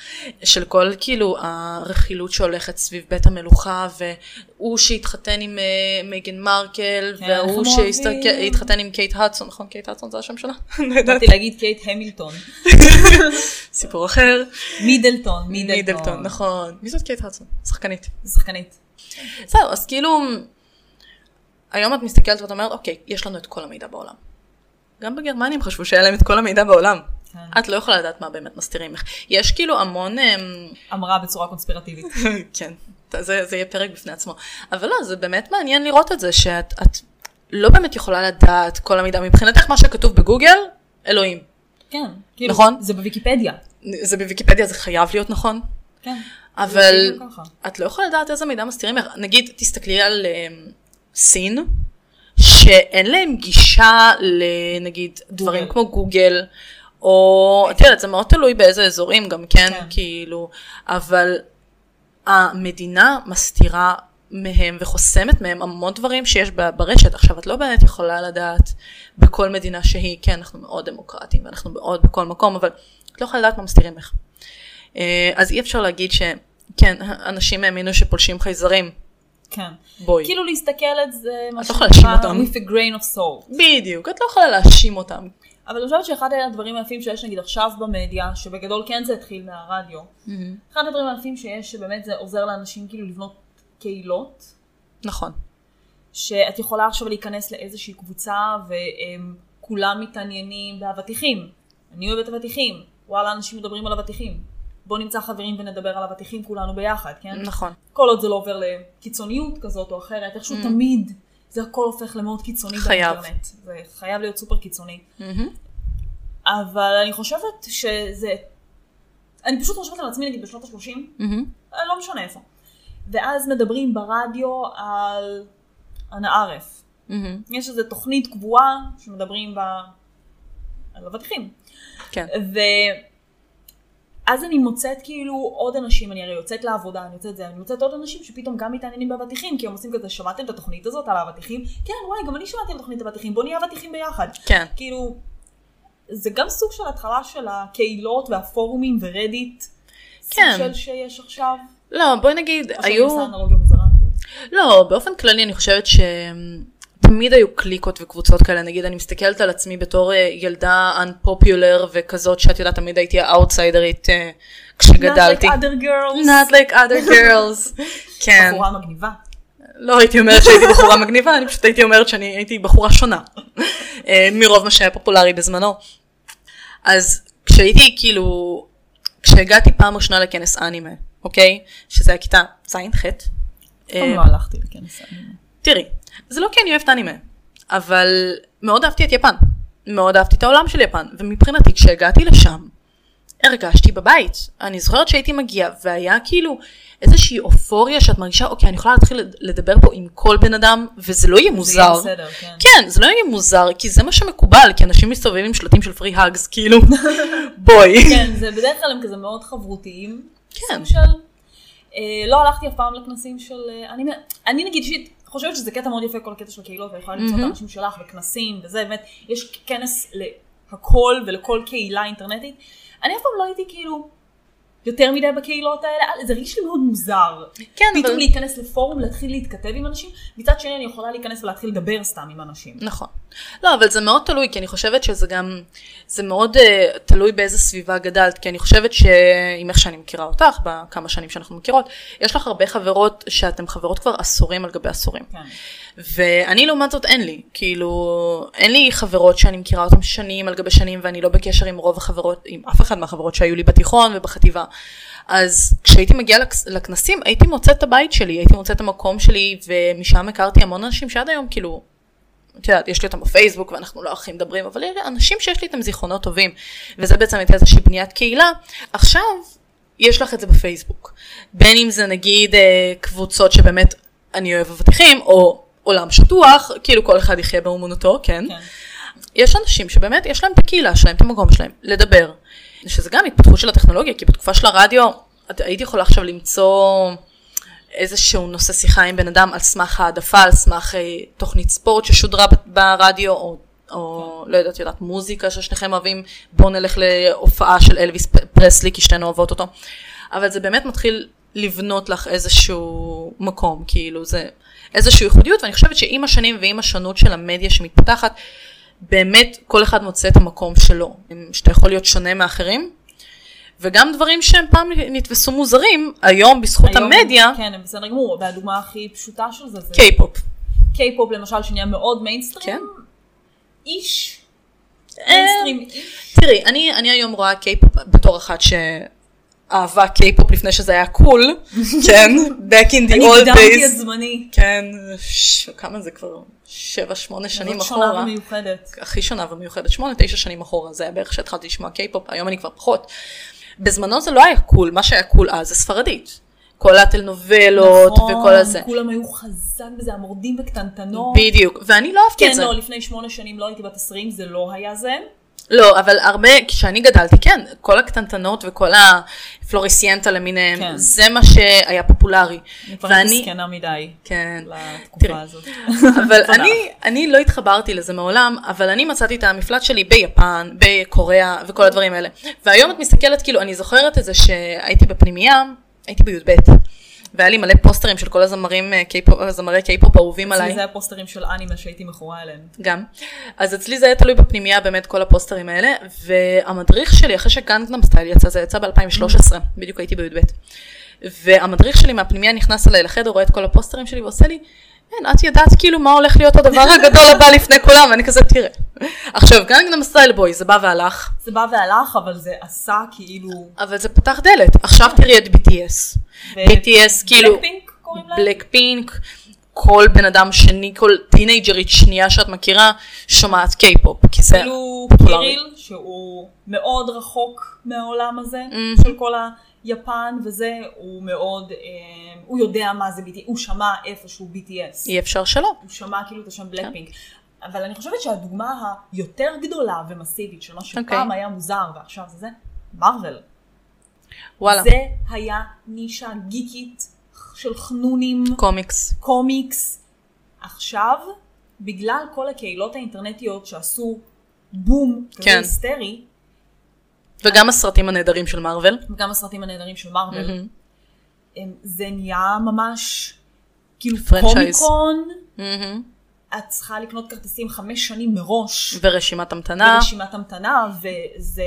של כל כאילו הרכילות שהולכת סביב בית המלוכה והוא שהתחתן עם אה, מייגן מרקל כן, והוא שהתחתן. עם קייט הדסון נכון קייט הדסון זה השם שלה? [LAUGHS] לא יודעת. באתי להגיד קייט המילטון. [LAUGHS] סיפור אחר. מידלטון, מידלטון. מידלטון נכון מי זאת קייט הדסון? שחקנית. שחקנית. זהו אז כאילו היום את מסתכלת ואת אומרת אוקיי יש לנו את כל המידע בעולם. גם בגרמנים חשבו שהיה להם את כל המידע בעולם. כן. את לא יכולה לדעת מה באמת מסתירים. יש כאילו המון אמ, אמרה בצורה קונספירטיבית. [LAUGHS] כן, זה, זה יהיה פרק בפני עצמו. אבל לא, זה באמת מעניין לראות את זה, שאת את לא באמת יכולה לדעת כל המידע. מבחינתך מה שכתוב בגוגל, אלוהים. כן. כאילו, נכון? זה בוויקיפדיה. זה בוויקיפדיה, זה חייב להיות נכון. כן. אבל. את לא יכולה לדעת איזה מידע מסתירים. נגיד, תסתכלי על אמ, סין, שאין להם גישה לנגיד דברים כמו גוגל, או את יודעת, זה מאוד תלוי באיזה אזורים גם כן, כן. כאילו, אבל המדינה מסתירה מהם וחוסמת מהם המון דברים שיש ברשת. עכשיו, את לא באמת יכולה לדעת בכל מדינה שהיא, כן, אנחנו מאוד דמוקרטיים ואנחנו מאוד בכל מקום, אבל את לא יכולה לדעת מה מסתירים לך. אה, אז אי אפשר להגיד שכן, אנשים האמינו שפולשים חייזרים. כן. בואי. כאילו להסתכל על זה, מה לא אותם. with a grain of salt. בדיוק, את לא יכולה להאשים אותם. אבל אני חושבת שאחד הדברים היפים שיש נגיד עכשיו במדיה, שבגדול כן זה התחיל מהרדיו, אחד הדברים היפים שיש, שבאמת זה עוזר לאנשים כאילו לבנות קהילות, נכון. שאת יכולה עכשיו להיכנס לאיזושהי קבוצה וכולם מתעניינים באבטיחים. אני אוהבת אבטיחים, וואלה אנשים מדברים על אבטיחים. בוא נמצא חברים ונדבר על אבטיחים כולנו ביחד, כן? נכון. כל עוד זה לא עובר לקיצוניות כזאת או אחרת, איכשהו תמיד זה הכל הופך למאוד קיצוני חייב. באינטרנט. זה חייב להיות סופר קיצוני. מהמם. אבל אני חושבת שזה... אני פשוט חושבת על עצמי נגיד בשנות ה-30, מהמם. לא משנה איפה. ואז מדברים ברדיו על אנא ערף. מהמם. יש איזו תוכנית קבועה שמדברים בה על אבטיחים. כן. ואז אני מוצאת כאילו עוד אנשים, אני הרי יוצאת לעבודה, אני יוצאת זה, אני מוצאת עוד אנשים שפתאום גם מתעניינים באבטיחים, כי הם עושים כזה, שמעתם את התוכנית הזאת על האבטיחים? כן, וואי, גם אני שמעתי על תוכנית אבטיחים, בוא נהיה אבטיחים ביחד. כן. כאילו, זה גם סוג של התחלה של הקהילות והפורומים ורדיט. כן. סוג של שיש עכשיו. לא, בואי נגיד, היו... מוזרה. לא, באופן כללי אני חושבת שתמיד היו קליקות וקבוצות כאלה, נגיד אני מסתכלת על עצמי בתור אה, ילדה unpopular וכזאת שאת יודעת תמיד הייתי האאוטסיידרית אה, כשגדלתי. Not like other girls. Not like other girls. [LAUGHS] כן. בחורה מגניבה. לא הייתי אומרת שהייתי בחורה מגניבה, אני פשוט הייתי אומרת שאני הייתי בחורה שונה. אה, מרוב מה שהיה פופולרי בזמנו. אז כשהייתי כאילו, כשהגעתי פעם ראשונה לכנס אנימה, אוקיי? שזה היה כיתה ז'-ח'. אף פעם לא הלכתי לכנס אנימה. תראי, זה לא כי אני אוהבת אנימה. אבל מאוד אהבתי את יפן. מאוד אהבתי את העולם של יפן, ומבחינתי כשהגעתי לשם, הרגשתי בבית. אני זוכרת שהייתי מגיעה, והיה כאילו איזושהי אופוריה שאת מרגישה, אוקיי, אני יכולה להתחיל לדבר פה עם כל בן אדם, וזה לא יהיה זה יהיה מוזר. בסדר, כן. כן, זה לא יהיה מוזר, כי זה מה שמקובל, כי אנשים מסתובבים עם שלטים של פרי האגס, כאילו, [LAUGHS] בואי. כן, זה בדרך כלל הם כזה מאוד חברותיים. כן. של... אה, לא הלכתי אף פעם לכנסים של... אה, אני, אני נגיד אישית חושבת שזה קטע מאוד יפה כל הקטע של הקהילות, ויכולה למצוא את האנשים שלך וכנסים וזה, באמת, יש כנס להכל ולכל קהילה אינטרנטית. אני אף פעם לא הייתי כאילו יותר מדי בקהילות האלה, זה הרגיש לי מאוד מוזר. כן, פתאום אבל- להיכנס לפורום, להתחיל להתכתב עם אנשים, מצד שני אני יכולה להיכנס ולהתחיל לדבר סתם עם אנשים. נכון. לא, אבל זה מאוד תלוי, כי אני חושבת שזה גם, זה מאוד uh, תלוי באיזה סביבה גדלת, כי אני חושבת שעם איך שאני מכירה אותך, בכמה שנים שאנחנו מכירות, יש לך הרבה חברות שאתן חברות כבר עשורים על גבי עשורים. כן. ואני לעומת זאת אין לי, כאילו, אין לי חברות שאני מכירה אותן שנים על גבי שנים ואני לא בקשר עם רוב החברות, עם אף אחד מהחברות שהיו לי בתיכון ובחטיבה. אז כשהייתי מגיעה לכ- לכנסים הייתי מוצאת את הבית שלי, הייתי מוצאת את המקום שלי ומשם הכרתי המון אנשים שעד היום כאילו, את יודעת, יש לי אותם בפייסבוק ואנחנו לא הכי מדברים, אבל אלה אנשים שיש לי איתם זיכרונות טובים, וזה בעצם הייתה איזושהי בניית קהילה. עכשיו, יש לך את זה בפייסבוק. בין אם זה נגיד אה, קבוצות שבאמת אני אוהב אבטיחים, או עולם שטוח, כאילו כל אחד יחיה באמונתו, כן? כן. יש אנשים שבאמת יש להם את הקהילה שלהם, את המקום שלהם, לדבר. שזה גם התפתחות של הטכנולוגיה, כי בתקופה של הרדיו, הייתי יכולה עכשיו למצוא איזשהו נושא שיחה עם בן אדם על סמך העדפה, על סמך אה, תוכנית ספורט ששודרה ברדיו, או, או לא יודעת, יודעת, מוזיקה ששניכם אוהבים, בואו נלך להופעה של אלוויס פרסלי, כי שתינו אוהבות אותו. אבל זה באמת מתחיל לבנות לך איזשהו מקום, כאילו זה איזושהי ייחודיות, ואני חושבת שעם השנים ועם השונות של המדיה שמתפתחת, באמת כל אחד מוצא את המקום שלו, שאתה יכול להיות שונה מאחרים, וגם דברים שהם פעם נתפסו מוזרים, היום בזכות היום- המדיה, כן, הם בסדר גמור, והדוגמה הכי פשוטה של זה זה קיי-פופ. קיי-פופ למשל, שנהיה מאוד מיינסטרים. כן. איש. אה, מיינסטרים איש. תראי, אני, אני היום רואה קיי-פופ בתור אחת שאהבה קיי-פופ לפני שזה היה קול, [LAUGHS] כן, back in the אני old הקדמתי את days, זמני. כן, ש... כמה זה כבר? שבע, שמונה שנים זאת שונה אחורה. ומיוחדת. הכי שונה ומיוחדת, שמונה, תשע שנים אחורה, זה היה בערך שהתחלתי לשמוע קיי-פופ, היום אני כבר פחות. בזמנו זה לא היה cool, מה שהיה cool אז זה ספרדית. כל הטלנובלות וכל הזה. נכון, כולם היו חזק בזה, המורדים וקטנטנות. בדיוק, ואני לא אהבתי את כן, זה. לא, לפני שמונה שנים לא הייתי בת 20, זה לא היה זה. לא, אבל הרבה, כשאני גדלתי, כן, כל הקטנטנות וכל הפלוריסיינטה למיניהם, כן. זה מה שהיה פופולרי. אני כבר ואני, זקנה מדי כן, לתקופה תראי. הזאת. אבל. אני, אני לא התחברתי לזה מעולם, אבל אני מצאתי את המפלט שלי ביפן, בקוריאה וכל הדברים האלה. והיום את מסתכלת, כאילו, אני זוכרת את זה שהייתי בפנימייה, הייתי בי"ב, והיה לי מלא פוסטרים של כל הזמרים, אה, קיי-פופ- הזמרי קיי-פופ אהובים עליי. אצלי זה הפוסטרים של אנימה שהייתי מכורה אליהם. גם. אז אצלי זה היה תלוי בפנימייה באמת כל הפוסטרים האלה, והמדריך שלי אחרי שגנגנם סטייל יצא, זה יצא ב-2013, בדיוק הייתי בי"ב. והמדריך שלי מהפנימייה נכנס אליי לחדר, רואה את כל הפוסטרים שלי ועושה לי, כן, את ידעת כאילו מה הולך להיות הדבר [LAUGHS] הגדול הבא לפני כולם, ואני כזה, תראה. עכשיו, גנגנם סטייל, boy, זה בא והלך, זה בא והלך, אבל זה עשה כאילו... אבל זה פתח דלת. עכשיו תראי את BTS. BTS כאילו, בלקפינק קוראים להם? בלק פינק, כל בן אדם שני, כל טינאייג'רית שנייה שאת מכירה, שומעת קיי-פופ, כי זה פופולרי. קיריל, שהוא מאוד רחוק מהעולם הזה, Mhm. של כל היפן וזה, הוא מאוד, אה, הוא יודע מה זה BTS, הוא שמע איפשהו BTS. אי אפשר שלא. הוא שמע כאילו את השם כן. בלקפינק. אבל אני חושבת שהדוגמה היותר גדולה ומסיבית של מה שפעם אוקיי. היה מוזר ועכשיו זה זה, מארוול. וואלה. זה היה נישה גיקית של חנונים, קומיקס. קומיקס. עכשיו, בגלל כל הקהילות האינטרנטיות שעשו בום כזה כן. היסטרי, וגם הסרטים הנהדרים של מארוול. וגם הסרטים הנהדרים של מארוול, זה נהיה ממש כאילו. קומיקון. את צריכה לקנות כרטיסים חמש שנים מראש. ורשימת המתנה. ברשימת המתנה, וזה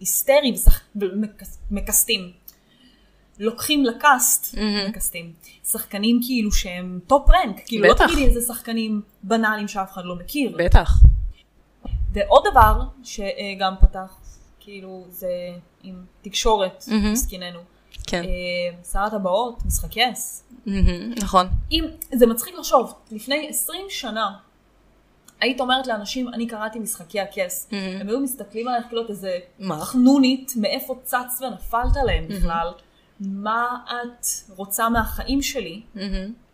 היסטרי ומקסטים. לוקחים לקאסט. מקסטים, שחקנים כאילו שהם top rank, כאילו לא. תגידי איזה שחקנים בנאליים שאף אחד לא מכיר. בטח. ועוד דבר שגם פתח, כאילו זה עם תקשורת, מהמם. מסכיננו, כן. אה, שר הטבעות, משחקי אס. מהמם. נכון. אם, זה מצחיק לחשוב, לפני 20 שנה, היית אומרת לאנשים, אני קראתי משחקי הכס. הם היו מסתכלים עליך כאילו איזה? חנונית, מאיפה צץ ונפלת עליהם בכלל, מה את רוצה מהחיים שלי.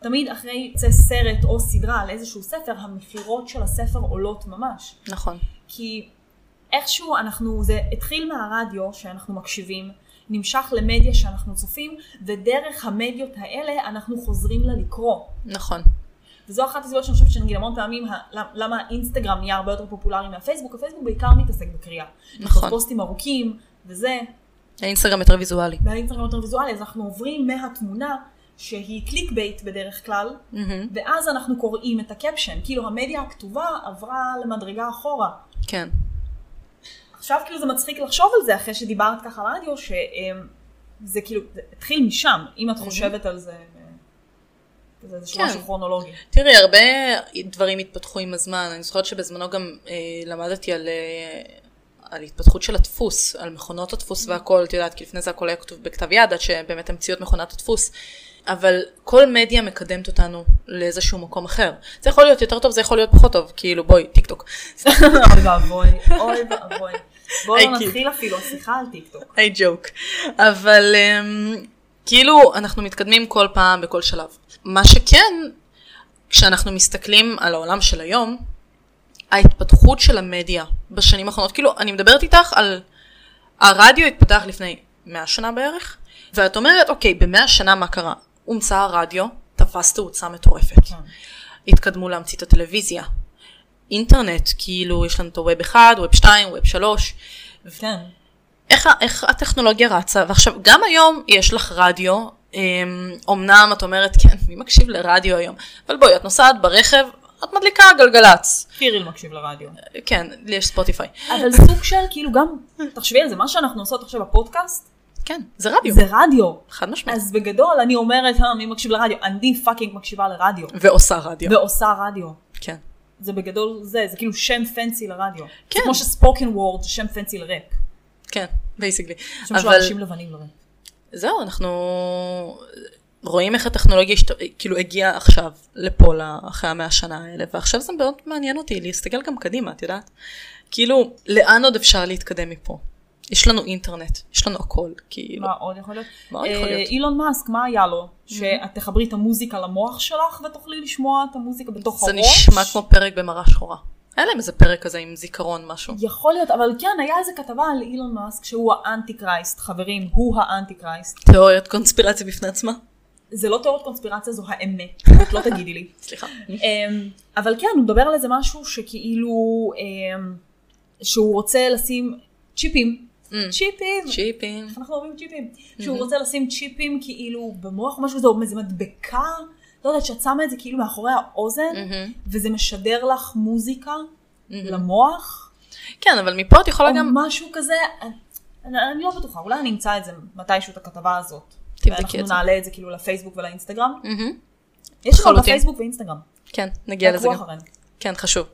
תמיד אחרי יצא סרט או סדרה על איזשהו ספר, המכירות של הספר עולות ממש. נכון. כי איכשהו אנחנו, זה התחיל מהרדיו שאנחנו מקשיבים, נמשך למדיה שאנחנו צופים, ודרך המדיות האלה אנחנו חוזרים לה לקרוא. נכון. וזו אחת הסיבות שאני חושבת שנגיד המון פעמים, למה האינסטגרם נהיה הרבה יותר פופולרי מהפייסבוק, הפייסבוק בעיקר מתעסק בקריאה. נכון. פוסטים ארוכים וזה, האינסטגרם יותר ויזואלי. והאינסטגרם יותר ויזואלי, אז אנחנו עוברים מהתמונה שהיא clickbait בדרך כלל, מהמם. ואז אנחנו קוראים את ה caption, כאילו המדיה הכתובה עברה למדרגה אחורה. כן. עכשיו כאילו זה מצחיק לחשוב על זה אחרי שדיברת ככה רדיו, שזה כאילו, זה התחיל משם, אם את חושבת על זה, זה איזשהו כן. משהו כרונולוגי. תראי, הרבה דברים התפתחו עם הזמן. אני זוכרת שבזמנו גם אה, למדתי על, אה, על התפתחות של הדפוס, על מכונות הדפוס והכל, את יודעת, כי לפני זה הכל היה כתוב בכתב יד, עד שבאמת המציאו את מכונת הדפוס. אבל כל מדיה מקדמת אותנו לאיזשהו מקום אחר. זה יכול להיות יותר טוב, זה יכול להיות פחות טוב, כאילו בואי, טיק טוק. אוי ואבוי, אוי ואבוי. בואו לא. נתחיל אפילו שיחה על טיקטוק. היי ג'וק. אבל um, כאילו אנחנו מתקדמים כל פעם בכל שלב. מה שכן, כשאנחנו מסתכלים על העולם של היום, ההתפתחות של המדיה בשנים האחרונות, כאילו אני מדברת איתך על הרדיו התפתח לפני 100 שנה בערך, ואת אומרת אוקיי, במאה שנה מה קרה? הומצא הרדיו, תפס תאוצה מטורפת. כן. התקדמו להמציא את הטלוויזיה. אינטרנט, כאילו יש לנו את הווב 1, ווב 2, ווב 3, כן. איך, איך הטכנולוגיה רצה, ועכשיו גם היום יש לך רדיו, אמ, אמנם את אומרת כן, מי מקשיב לרדיו היום, אבל בואי, את נוסעת ברכב, את מדליקה גלגלצ, קיריל מקשיב לרדיו. כן, לי יש ספוטיפיי, אבל סוג של כאילו גם, תחשבי על זה, מה שאנחנו עושות עכשיו בפודקאסט, כן, זה רדיו, זה רדיו. חד משמעית, אז בגדול אני אומרת, "אה, מי מקשיב לרדיו? אני fucking מקשיבה לרדיו. ועושה רדיו, ועושה רדיו. כן, זה בגדול זה, זה כאילו שם fancy לרדיו. כן. זה כמו ש spoken word זה שם fancy לראפ. כן, basically, שם של אבל אנשים לבנים לראפ. זהו, אנחנו רואים איך הטכנולוגיה השת... כאילו הגיעה עכשיו לפה אחרי המאה שנה האלה, ועכשיו זה מאוד מעניין אותי להסתכל גם קדימה, את יודעת? כאילו, לאן עוד אפשר להתקדם מפה? יש לנו אינטרנט, יש לנו הכל, כאילו. מה עוד יכול להיות? מה עוד יכול אה, להיות? אילון מאסק, מה היה לו? שאת תחברי את המוזיקה למוח שלך ותוכלי לשמוע את המוזיקה בתוך זה הראש? נשמע כמו פרק במראה שחורה. היה להם איזה פרק כזה עם זיכרון משהו. יכול להיות, אבל כן, היה איזה כתבה על אילון מאסק שהוא האנטי קרייסט, חברים, הוא האנטי קרייסט. תיאוריית קונספירציה בפני עצמה. זה לא תיאוריות קונספירציה, זו האמת, [LAUGHS] את לא תגידי לי. סליחה. אמ, אבל כן, הוא מדבר על איזה משהו שכאילו, אמ, שהוא רוצה לשים צ'יפים. Mm. צ'יפים! צ'יפים. אנחנו אוהבים צ'יפים? שהוא רוצה לשים צ'יפים כאילו במוח או משהו כזה, או איזה מדבקה, לא יודעת, שאת שמה את זה כאילו מאחורי האוזן, מהמם. וזה משדר לך מוזיקה למוח, כן, אבל מפה את יכולה או גם... משהו כזה, אני, אני לא בטוחה, אולי אני אמצא את זה מתישהו, את הכתבה הזאת. תבדקי ואנחנו את זה. נעלה את זה כאילו לפייסבוק ולאינסטגרם. מהמם. יש לנו. בפייסבוק ואינסטגרם. כן, נגיע לזה גם. אחרינו. כן, חשוב.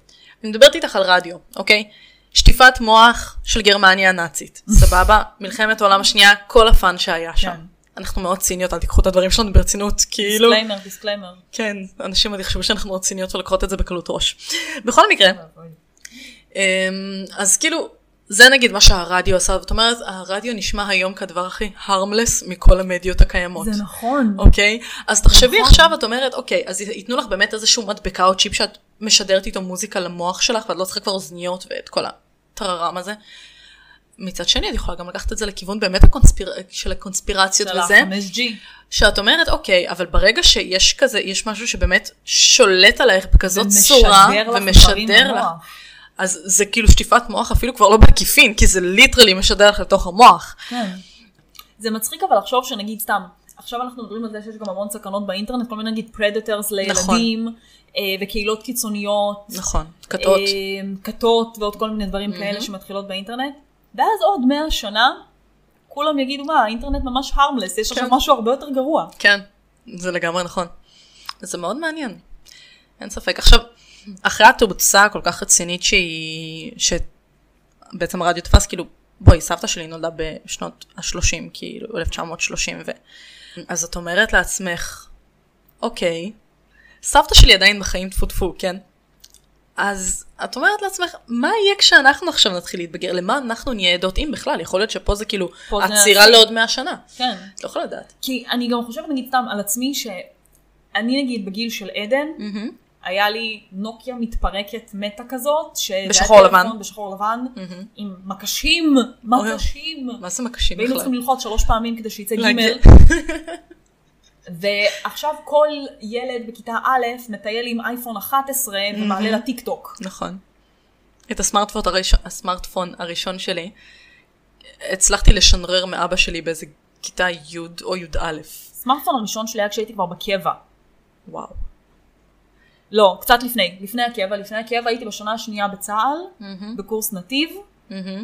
אני מדברת איתך על רדיו, אוקיי? שטיפת מוח של גרמניה הנאצית, [LAUGHS] סבבה? מלחמת העולם השנייה, כל הפאן שהיה שם. כן. אנחנו מאוד ציניות, אל תיקחו את הדברים שלנו ברצינות, כאילו. disclaimer, disclaimer. כן, אנשים עוד יחשבו שאנחנו מאוד ציניות ולוקחות את זה בקלות ראש. בכל מקרה, אמ, אז כאילו, זה נגיד מה שהרדיו עשה, זאת אומרת, הרדיו נשמע היום כדבר הכי harmless מכל המדיות הקיימות. זה נכון. אוקיי? אז תחשבי נכון. עכשיו, את אומרת, אוקיי, אז ייתנו לך באמת איזשהו מדבקה או צ'יפ שאת משדרת איתו מוזיקה למוח שלך, ואת לא צריכה כבר אוזניות ואת כל הטררם הזה. מצד שני, את יכולה גם לקחת את זה לכיוון באמת הקונספיר... של הקונספירציות של וזה, ה-5G. שאת אומרת, אוקיי, אבל ברגע שיש כזה, יש משהו שבאמת שולט עלייך בכזאת ומשדר צורה, לך דברים ומשדר לך, במוח. אז זה כאילו שטיפת מוח אפילו כבר לא בעקיפין, כי זה literally משדר לך לתוך המוח. כן. זה מצחיק אבל לחשוב שנגיד סתם, עכשיו אנחנו מדברים על זה שיש גם המון סכנות באינטרנט, כל מיני נגיד פרדטרס לילדים, אה, וקהילות קיצוניות, נכון, כתות. אה, כתות ועוד כל מיני דברים כאלה שמתחילות באינטרנט, ואז עוד מאה שנה, כולם יגידו מה, האינטרנט ממש הרמלס, יש עכשיו כן. משהו הרבה יותר גרוע. כן, זה לגמרי נכון. זה מאוד מעניין, אין ספק. עכשיו, אחרי התאוצה הכל כך רצינית שהיא, שבעצם הרדיו תפס, כאילו, בואי, סבתא שלי נולדה בשנות ה-30, כאילו, 1930, ו... אז את אומרת לעצמך, אוקיי, סבתא שלי עדיין בחיים טפו טפו, כן? אז את אומרת לעצמך, מה יהיה כשאנחנו עכשיו נתחיל להתבגר? למה אנחנו נהיה עדות אם בכלל? יכול להיות שפה זה כאילו עצירה. לעוד 100 שנה. כן. את לא יכולה לדעת. כי אני גם חושבת נגיד סתם על עצמי שאני נגיד בגיל של עדן, היה לי נוקיה מתפרקת מתה כזאת, היה בשחור לבן. בשחור לבן, עם מקשים, מקשים, מה זה מקשים והיינו בכלל? צריכים ללחוץ שלוש פעמים כדי שיצא גימל. [LAUGHS] ועכשיו כל ילד בכיתה א' מטייל עם אייפון 11 ומעלה לטיק טוק. נכון. את הסמארטפון הראשון, הסמארטפון הראשון שלי, הצלחתי לשנרר מאבא שלי באיזה כיתה י' או י"א. הסמארטפון הראשון שלי היה כשהייתי כבר בקבע. וואו. לא, קצת לפני, לפני הקבע, לפני הקבע הייתי בשנה השנייה בצה"ל, בקורס נתיב,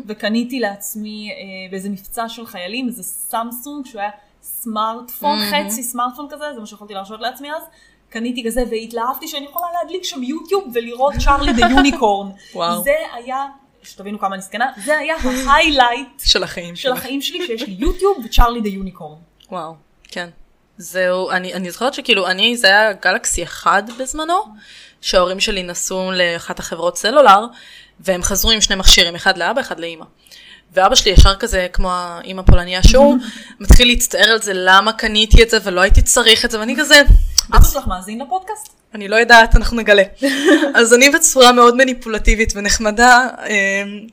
וקניתי לעצמי אה, באיזה מבצע של חיילים, איזה סמסונג, שהוא היה סמארטפון, חצי סמארטפון כזה, זה מה שיכולתי להרשות לעצמי אז. קניתי כזה והתלהבתי שאני יכולה להדליק שם יוטיוב ולראות Charlie the Unicorn. [LAUGHS] זה היה, שתבינו כמה אני זקנה, זה היה ה highlight [LAUGHS] של החיים של. החיים שלי, שיש לי יוטיוב ו Charlie the Unicorn. וואו, כן. זהו, אני, אני זוכרת שכאילו אני, זה היה גלקסי אחד בזמנו, שההורים שלי נסעו לאחת החברות סלולר, והם חזרו עם שני מכשירים, אחד לאבא, אחד לאימא. ואבא שלי ישר כזה, כמו האימא פולניה שהוא, [LAUGHS] מתחיל להצטער על זה, למה קניתי את זה ולא הייתי צריך את זה, ואני כזה, אבא שלך מאזין לפודקאסט? אני לא יודעת, אנחנו נגלה. [LAUGHS] אז אני בצורה מאוד מניפולטיבית ונחמדה, אמ,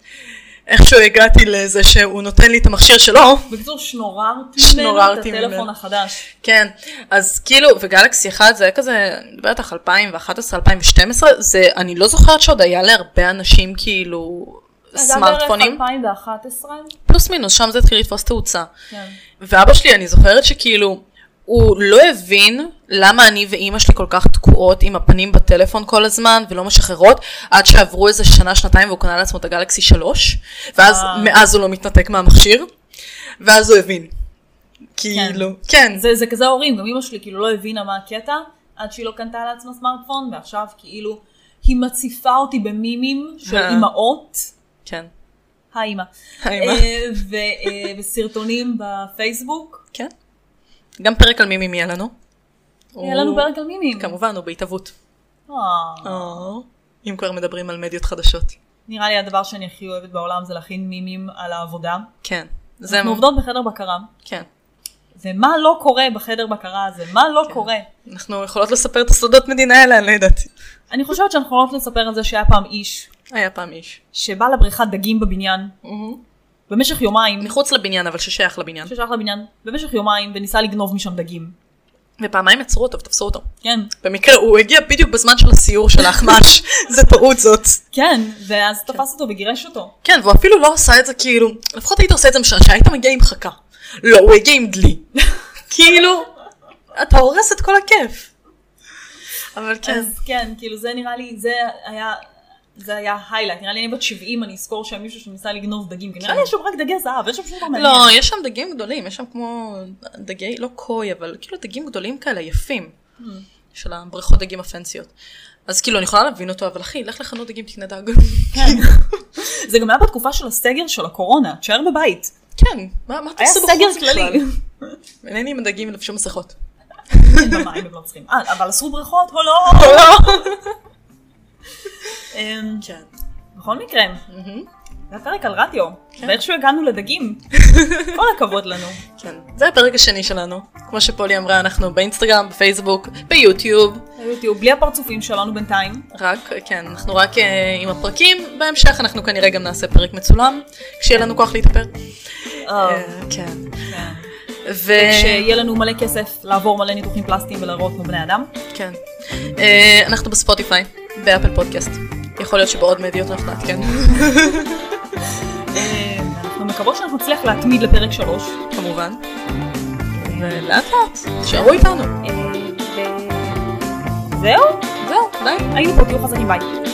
איכשהו הגעתי לזה שהוא נותן לי את המכשיר שלו, בקיצור, שנוררתי ממנו את הטלפון. החדש. כן, אז כאילו, וגלקסי 1 זה היה כזה, אני מדברת על 2011-2012, זה, אני לא זוכרת שעוד היה להרבה אנשים כאילו סמארטפונים, זה היה בערך 2011. פלוס מינוס, שם זה התחיל לתפוס תאוצה. כן. ואבא שלי, אני זוכרת שכאילו, הוא לא הבין למה אני ואימא שלי כל כך תקועות עם הפנים בטלפון כל הזמן ולא משחררות, עד שעברו איזה שנה, שנתיים והוא קנה לעצמו את הגלקסי 3, ואז אה. מאז הוא לא מתנתק מהמכשיר, ואז הוא הבין. כאילו, כן, זה, זה כזה הורים, גם אמא שלי כאילו לא הבינה מה הקטע, עד שהיא לא קנתה לעצמה סמארטפון, ועכשיו כאילו היא מציפה אותי במימים של אה. אימהות. כן. היי, אמא. אה, ו- אה, וסרטונים בפייסבוק. כן. גם פרק על מימים יהיה לנו. היה לנו פרק על מימים. כמובן, הוא בהתהוות. אה, אם כבר מדברים על מדיות חדשות. נראה לי הדבר שאני הכי אוהבת בעולם זה להכין מימים על העבודה. כן. זה... אנחנו עובדות בחדר בקרה, כן. ומה לא קורה בחדר בקרה הזה? מה לא קורה? אנחנו יכולות לספר את הסודות מדינה האלה, אני לא יודעת. אני חושבת שאנחנו יכולות לספר על זה שהיה פעם איש היה פעם איש. שבא לבריכת דגים בבניין במשך יומיים, מחוץ לבניין, אבל ששייך לבניין. ששייך לבניין, במשך יומיים וניסה לגנוב משם דגים. ופעמיים עצרו אותו ותפסו אותו. כן, במקרה, הוא הגיע בדיוק בזמן של הסיור של האחמ"ש. [LAUGHS] זה טעות זאת. כן, ואז תפס אותו וגירש אותו. כן, והוא אפילו לא עשה את זה כאילו, לפחות היית עושה את זה משנה, שהיית מגיע עם חכה. לא, הוא הגיע עם דלי. [LAUGHS] כאילו, אתה הורס את כל הכיף. אבל כן. אז כן, כאילו זה נראה לי, זה היה, זה היה היילייט. נראה לי אני בת 70, אני אזכור שהיה מישהו שניסה לגנוב דגים. כי נראה לי יש שם רק דגי זהב, יש שם שום דבר מעניין. לא, יש שם דגים גדולים, יש שם כמו דגי, לא קוי, אבל כאילו דגים גדולים כאלה יפים. של הבריכות דגים הפנסיות. אז כאילו, אני יכולה להבין אותו, אבל אחי, לך לחנות דגים, תקנה דג. כן. [LAUGHS] זה גם היה בתקופה של הסגר של הקורונה, תשאר בבית. כן, מה תעשו סגר בחוץ בכלל? כללי. [LAUGHS] אינני עם הדגים לבשו מסכות. אין במים הם לא צריכים. אה, אבל אסרו בריכות או לא? [LAUGHS] אמ, כן. בכל מקרה, זה הפרק על רדיו, ואיכשהו הגענו לדגים. [LAUGHS] כל הכבוד לנו. כן. זה הפרק השני שלנו. כמו שפולי אמרה, אנחנו באינסטגרם, בפייסבוק, ביוטיוב. ביוטיוב, בלי הפרצופים שלנו בינתיים. רק, כן, אנחנו רק אה, עם הפרקים. בהמשך אנחנו כנראה גם נעשה פרק מצולם, כשיהיה לנו כוח להתאפר. אה, אה, כן. כן. ו... כשיהיה לנו מלא כסף לעבור מלא ניתוחים פלסטיים ולהראות כמו בני אדם. כן. אנחנו בספוטיפיי, באפל פודקאסט. יכול להיות שבעוד מדיות אנחנו נעדכן, אנחנו מקוות שאנחנו נצליח להתמיד לפרק שלוש. כמובן. ולאט לאט, תשארו איתנו. אה, וזהו, זהו, ביי. היינו פה, תהיו חזקים ביי.